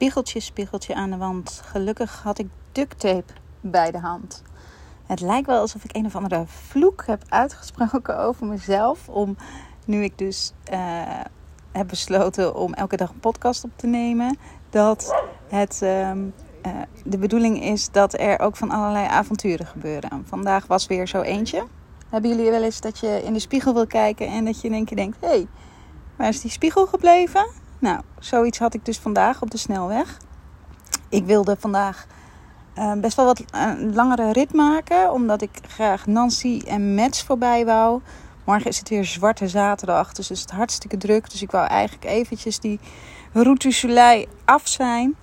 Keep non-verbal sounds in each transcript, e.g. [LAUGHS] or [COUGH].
spiegeltje, spiegeltje aan de wand. Gelukkig had ik duct tape bij de hand. Het lijkt wel alsof ik een of andere vloek heb uitgesproken [LAUGHS] over mezelf. Om nu ik dus uh, heb besloten om elke dag een podcast op te nemen. Dat het uh, uh, de bedoeling is dat er ook van allerlei avonturen gebeuren. Vandaag was weer zo eentje. Hebben jullie wel eens dat je in de spiegel wil kijken en dat je in één keer denkt: hé, hey, waar is die spiegel gebleven? Nou, zoiets had ik dus vandaag op de snelweg. Ik wilde vandaag uh, best wel wat een langere rit maken, omdat ik graag Nancy en Mets voorbij wou. Morgen is het weer zwarte zaterdag, dus is het hartstikke druk. Dus ik wou eigenlijk eventjes die route af zijn.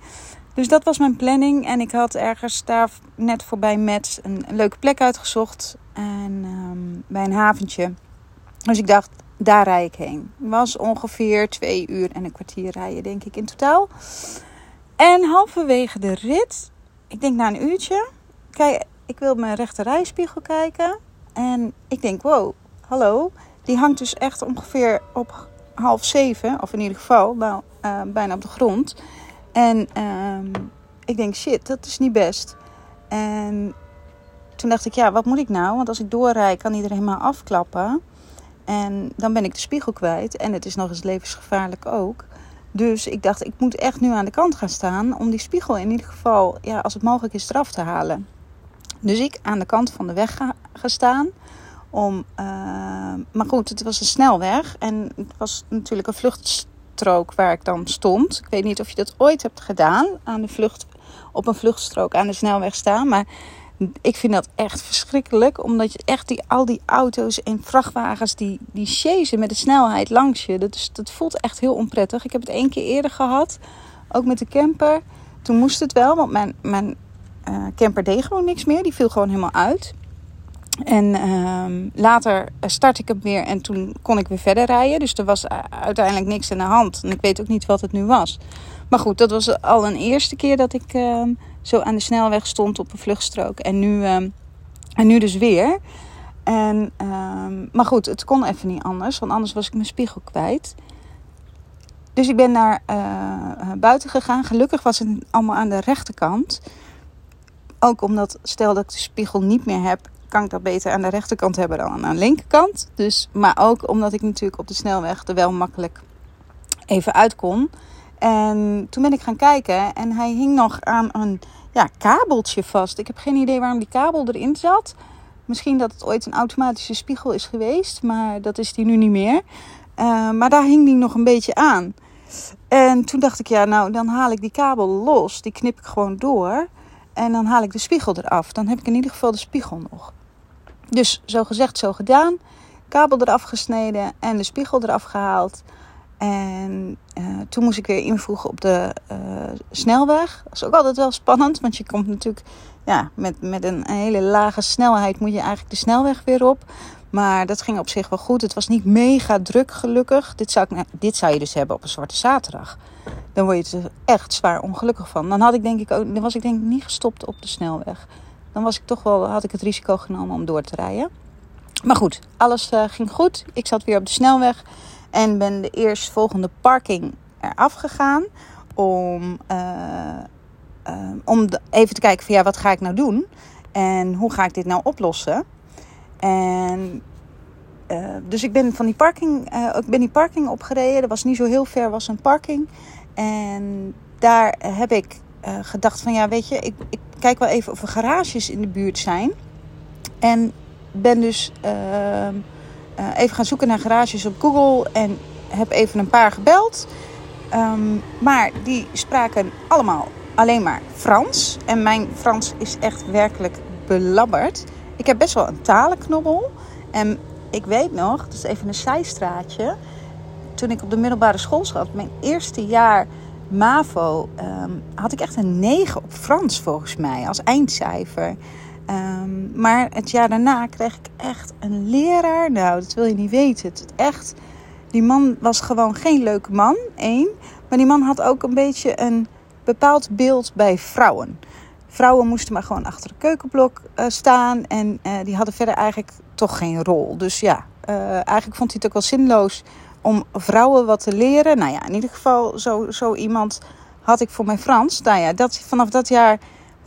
Dus dat was mijn planning. En ik had ergens daar net voorbij Mets een, leuke plek uitgezocht. En um, bij een haventje. Dus ik dacht, daar rij ik heen. Was ongeveer twee uur en een kwartier rijden, denk ik, in totaal. En halverwege de rit, ik denk na een uurtje, kijk, ik wil mijn rechter rijspiegel kijken. En ik denk, wow, hallo. Die hangt dus echt ongeveer op half zeven, of in ieder geval nou, bijna op de grond. En uh, ik denk, shit, dat is niet best. En toen dacht ik, ja, wat moet ik nou? Want als ik doorrijd, kan iedereen helemaal afklappen. En dan ben ik de spiegel kwijt. En het is nog eens levensgevaarlijk ook. Dus ik dacht, ik moet echt nu aan de kant gaan staan. Om die spiegel in ieder geval, ja, als het mogelijk is, eraf te halen. Dus ik aan de kant van de weg ga, staan. Om, uh, maar goed, het was een snelweg. En het was natuurlijk een vluchtstrook waar ik dan stond. Ik weet niet of je dat ooit hebt gedaan. Aan de vlucht, op een vluchtstrook aan de snelweg staan. Maar ik vind dat echt verschrikkelijk. Omdat je echt die, al die auto's en vrachtwagens die, die chasen met de snelheid langs je. Dat, is, dat voelt echt heel onprettig. Ik heb het één keer eerder gehad. Ook met de camper. Toen moest het wel, want mijn, mijn uh, camper deed gewoon niks meer. Die viel gewoon helemaal uit. En uh, later start ik hem weer en toen kon ik weer verder rijden. Dus er was uiteindelijk niks aan de hand. En ik weet ook niet wat het nu was. Maar goed, dat was al een eerste keer dat ik uh, zo aan de snelweg stond op een vluchtstrook. En nu, uh, en nu dus weer. En, ehm, maar goed, het kon even niet anders, want anders was ik mijn spiegel kwijt. Dus ik ben naar uh, buiten gegaan. Gelukkig was het allemaal aan de rechterkant. Ook omdat, stel dat ik de spiegel niet meer heb, kan ik dat beter aan de rechterkant hebben dan aan de linkerkant. Dus, maar ook omdat ik natuurlijk op de snelweg er wel makkelijk even uit kon. En toen ben ik gaan kijken en hij hing nog aan een ja, kabeltje vast. Ik heb geen idee waarom die kabel erin zat. Misschien dat het ooit een automatische spiegel is geweest, maar dat is die nu niet meer. Uh, maar daar hing die nog een beetje aan. En toen dacht ik, ja, nou dan haal ik die kabel los. Die knip ik gewoon door. En dan haal ik de spiegel eraf. Dan heb ik in ieder geval de spiegel nog. Dus zo gezegd, zo gedaan. Kabel eraf gesneden en de spiegel eraf gehaald. En uh, toen moest ik weer invoegen op de uh, snelweg. Dat is ook altijd wel spannend, want je komt natuurlijk ja, met, met een hele lage snelheid moet je eigenlijk de snelweg weer op. Maar dat ging op zich wel goed. Het was niet mega druk, gelukkig. Dit zou, ik, nou, dit zou je dus hebben op een zwarte zaterdag. Dan word je er echt zwaar ongelukkig van. Dan, had ik denk ik ook, was ik denk ik niet gestopt op de snelweg. Dan was ik toch wel, had ik het risico genomen om door te rijden. Maar goed, alles uh, ging goed. Ik zat weer op de snelweg. En ben de eerstvolgende parking eraf gegaan. Om, uh, uh, om even te kijken van ja, wat ga ik nou doen? En hoe ga ik dit nou oplossen? En uh, dus ik ben van die parking, ik ben die parking opgereden. Er was niet zo heel ver, was een parking. En daar heb ik gedacht van ja, weet je, ik, ik, kijk wel even of er garages in de buurt zijn. En ben dus even gaan zoeken naar garages op Google en heb even een paar gebeld. Um, maar die spraken allemaal alleen maar Frans. En mijn Frans is echt werkelijk belabberd. Ik heb best wel een talenknobbel. En ik weet nog, dat is even een zijstraatje. Toen ik op de middelbare school zat, mijn eerste jaar MAVO, um, had ik echt een 9 op Frans volgens mij als eindcijfer. Um, maar het jaar daarna kreeg ik echt een leraar. Nou, dat wil je niet weten. Het echt, die man was gewoon geen leuke man, één. Maar die man had ook een beetje een bepaald beeld bij vrouwen. Vrouwen moesten maar gewoon achter de keukenblok uh, staan. En uh, die hadden verder eigenlijk toch geen rol. Dus ja, uh, eigenlijk vond hij het ook wel zinloos om vrouwen wat te leren. Nou ja, in ieder geval, zo, zo iemand had ik voor mijn Frans. Nou ja, dat, vanaf dat jaar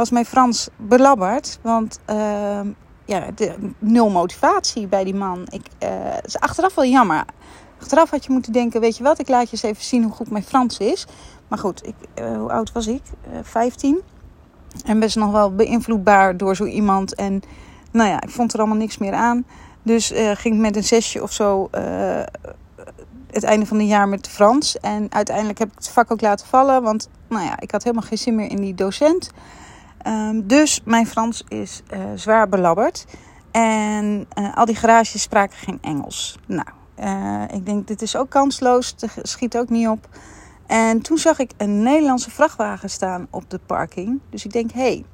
was mijn Frans belabberd. Want ehm, ja, de, nul motivatie bij die man. Ik, uh, is achteraf wel jammer. Achteraf had je moeten denken, weet je wat, ik laat je eens even zien hoe goed mijn Frans is. Maar goed, ik, uh, hoe oud was ik? Uh, eh, 15. En best nog wel beïnvloedbaar door zo iemand. En nou ja, ik vond er allemaal niks meer aan. Dus ging met een zesje of zo het einde van het jaar met Frans. En uiteindelijk heb ik het vak ook laten vallen. Want nou ja, ik had helemaal geen zin meer in die docent. Um, dus mijn Frans is uh, zwaar belabberd. En uh, al die garages spraken geen Engels. Nou, uh, ik denk, dit is ook kansloos. Het schiet ook niet op. En toen zag ik een Nederlandse vrachtwagen staan op de parking. Dus ik denk, hé, hey,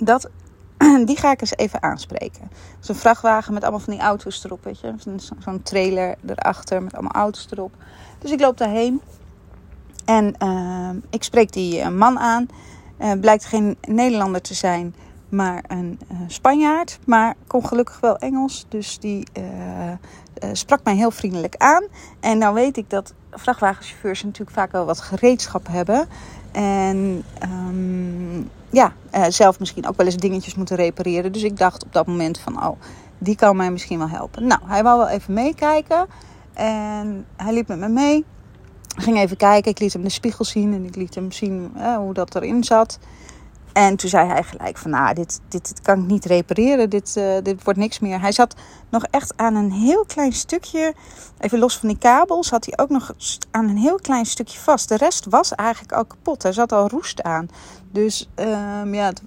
dat, [CLEARS THROAT] die ga ik eens even aanspreken. Zo'n vrachtwagen met allemaal van die auto's erop, weet je. Zo'n trailer erachter met allemaal auto's erop. Dus ik loop daarheen. En uh, ik spreek die man aan. Uh, blijkt geen Nederlander te zijn, maar een uh, Spanjaard. Maar kon gelukkig wel Engels. Dus die uh, sprak mij heel vriendelijk aan. En nou weet ik dat vrachtwagenchauffeurs natuurlijk vaak wel wat gereedschap hebben. En um, ja, zelf misschien ook wel eens dingetjes moeten repareren. Dus ik dacht op dat moment van, oh, die kan mij misschien wel helpen. Nou, hij wou wel even meekijken. En hij liep met me mee ging even kijken. Ik liet hem de spiegel zien en ik liet hem zien hoe dat erin zat. En toen zei hij gelijk van, nou, dit, dit, dit kan ik niet repareren. Dit, uh, dit wordt niks meer. Hij zat nog echt aan een heel klein stukje, even los van die kabel, zat hij ook nog aan een heel klein stukje vast. De rest was eigenlijk al kapot. Er zat al roest aan. Dus um, ja, het,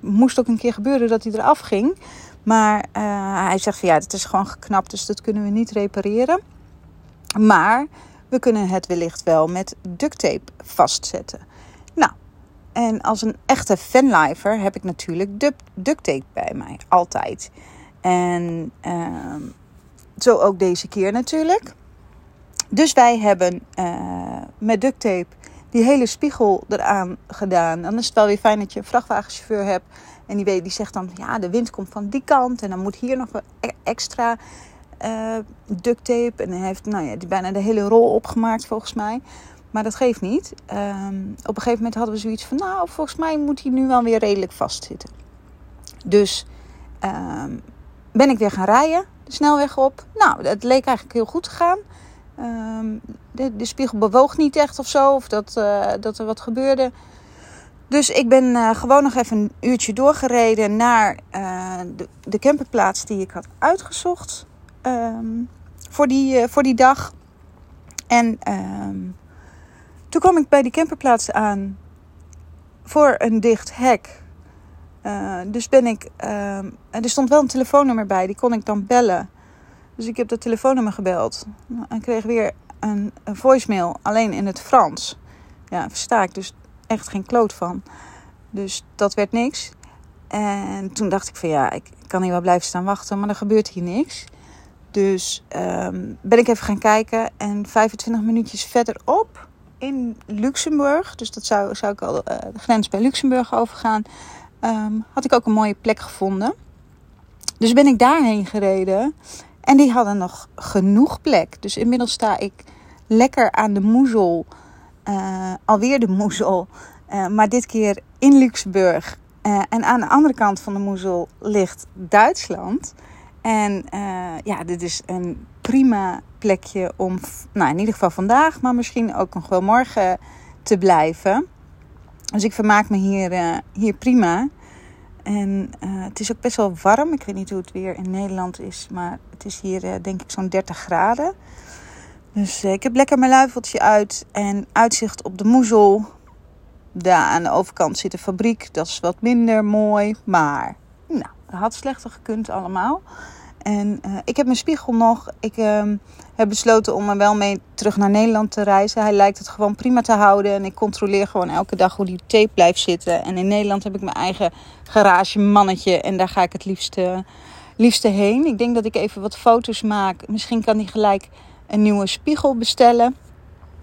moest ook een keer gebeuren dat hij eraf ging. Maar uh, hij zegt van, ja, het is gewoon geknapt, dus dat kunnen we niet repareren. Maar we kunnen het wellicht wel met duct tape vastzetten. Nou, en als een echte fanlifer heb ik natuurlijk duct tape bij mij. Altijd. En uh, zo ook deze keer natuurlijk. Dus wij hebben uh, met duct tape die hele spiegel eraan gedaan. Dan is het wel weer fijn dat je een vrachtwagenchauffeur hebt. En die, weet, die zegt dan, ja, de wind komt van die kant. En dan moet hier nog e-, extra uh, duct tape. En hij heeft nou ja, die bijna de hele rol opgemaakt volgens mij. Maar dat geeft niet. Um, op een gegeven moment hadden we zoiets van... nou, volgens mij moet hij nu wel weer redelijk vastzitten. Dus um, ben ik weer gaan rijden. De snelweg op. Nou, het leek eigenlijk heel goed te gaan. Um, de, de, spiegel bewoog niet echt of zo. Of dat, uh, dat er wat gebeurde. Dus ik ben uh, gewoon nog even een uurtje doorgereden naar de camperplaats die ik had uitgezocht um, voor, die, uh, voor die dag. En um, toen kwam ik bij die camperplaats aan voor een dicht hek. Uh, dus ben ik. Uh, er stond wel een telefoonnummer bij, die kon ik dan bellen. Dus ik heb dat telefoonnummer gebeld. En kreeg weer een, een voicemail, alleen in het Frans. Ja, versta ik dus echt geen kloot van. Dus dat werd niks. En toen dacht ik van ja, ik kan hier wel blijven staan wachten, maar er gebeurt hier niks. Dus um, ben ik even gaan kijken. En 25 minuutjes verderop in Luxemburg, dus dat zou, zou ik al uh, de grens bij Luxemburg overgaan, um, had ik ook een mooie plek gevonden. Dus ben ik daarheen gereden. En die hadden nog genoeg plek. Dus inmiddels sta ik lekker aan de moezel. Uh, alweer de moezel. Uh, maar dit keer in Luxemburg. En aan de andere kant van de moezel ligt Duitsland. En uh, ja, dit is een prima plekje om, nou in ieder geval vandaag, maar misschien ook nog wel morgen te blijven. Dus ik vermaak me hier, uh, hier prima. En uh, het is ook best wel warm. Ik weet niet hoe het weer in Nederland is, maar het is hier denk ik zo'n 30 graden. Dus ik heb lekker mijn luifeltje uit en uitzicht op de moezel. Daar aan de overkant zit de fabriek. Dat is wat minder mooi, maar had slechter gekund allemaal. En uh, ik heb mijn spiegel nog. Ik uh, heb besloten om er wel mee terug naar Nederland te reizen. Hij lijkt het gewoon prima te houden. En ik controleer gewoon elke dag hoe die tape blijft zitten. En in Nederland heb ik mijn eigen garage mannetje. En daar ga ik het liefste, liefste heen. Ik denk dat ik even wat foto's maak. Misschien kan hij gelijk een nieuwe spiegel bestellen.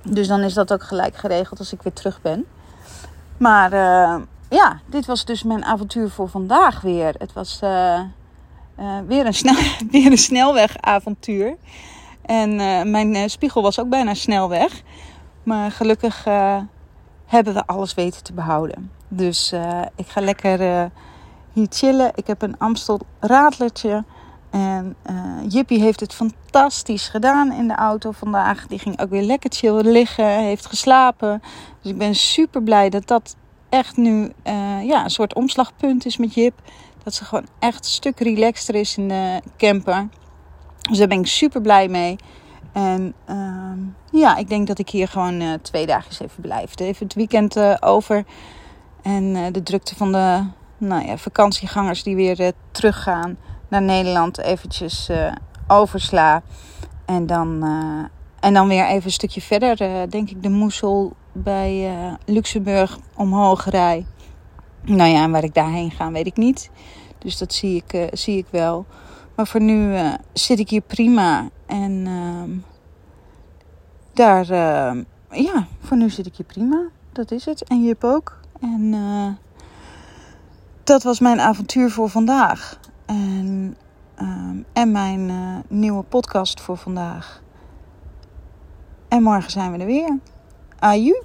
Dus dan is dat ook gelijk geregeld als ik weer terug ben. Maar uh, ja, dit was dus mijn avontuur voor vandaag weer. Het was uh, uh, weer, een snel, [LAUGHS] weer een snelwegavontuur. En uh, mijn spiegel was ook bijna snelweg. Maar gelukkig hebben we alles weten te behouden. Dus ik ga lekker hier chillen. Ik heb een Amstel radlertje. En Jippie heeft het fantastisch gedaan in de auto vandaag. Die ging ook weer lekker chill liggen, heeft geslapen. Dus ik ben super blij dat dat echt nu uh, ja, een soort omslagpunt is met Jip. Dat ze gewoon echt een stuk relaxter is in de camper. Dus daar ben ik super blij mee. En uh, ja, ik denk dat ik hier gewoon uh, twee dagen even blijf. Even het weekend over. En de drukte van de nou ja, vakantiegangers die weer teruggaan naar Nederland eventjes oversla. En dan, en dan weer even een stukje verder, denk ik, de Moesel bij Luxemburg omhoog rij. Nou ja, en waar ik daarheen ga, weet ik niet. Dus dat zie ik, zie ik wel. Maar voor nu zit ik hier prima. En ehm, daar, ja, voor nu zit ik hier prima. Dat is het. En Jip ook. En dat was mijn avontuur voor vandaag. En, ehm, en mijn nieuwe podcast voor vandaag. En morgen zijn we er weer. Uh, you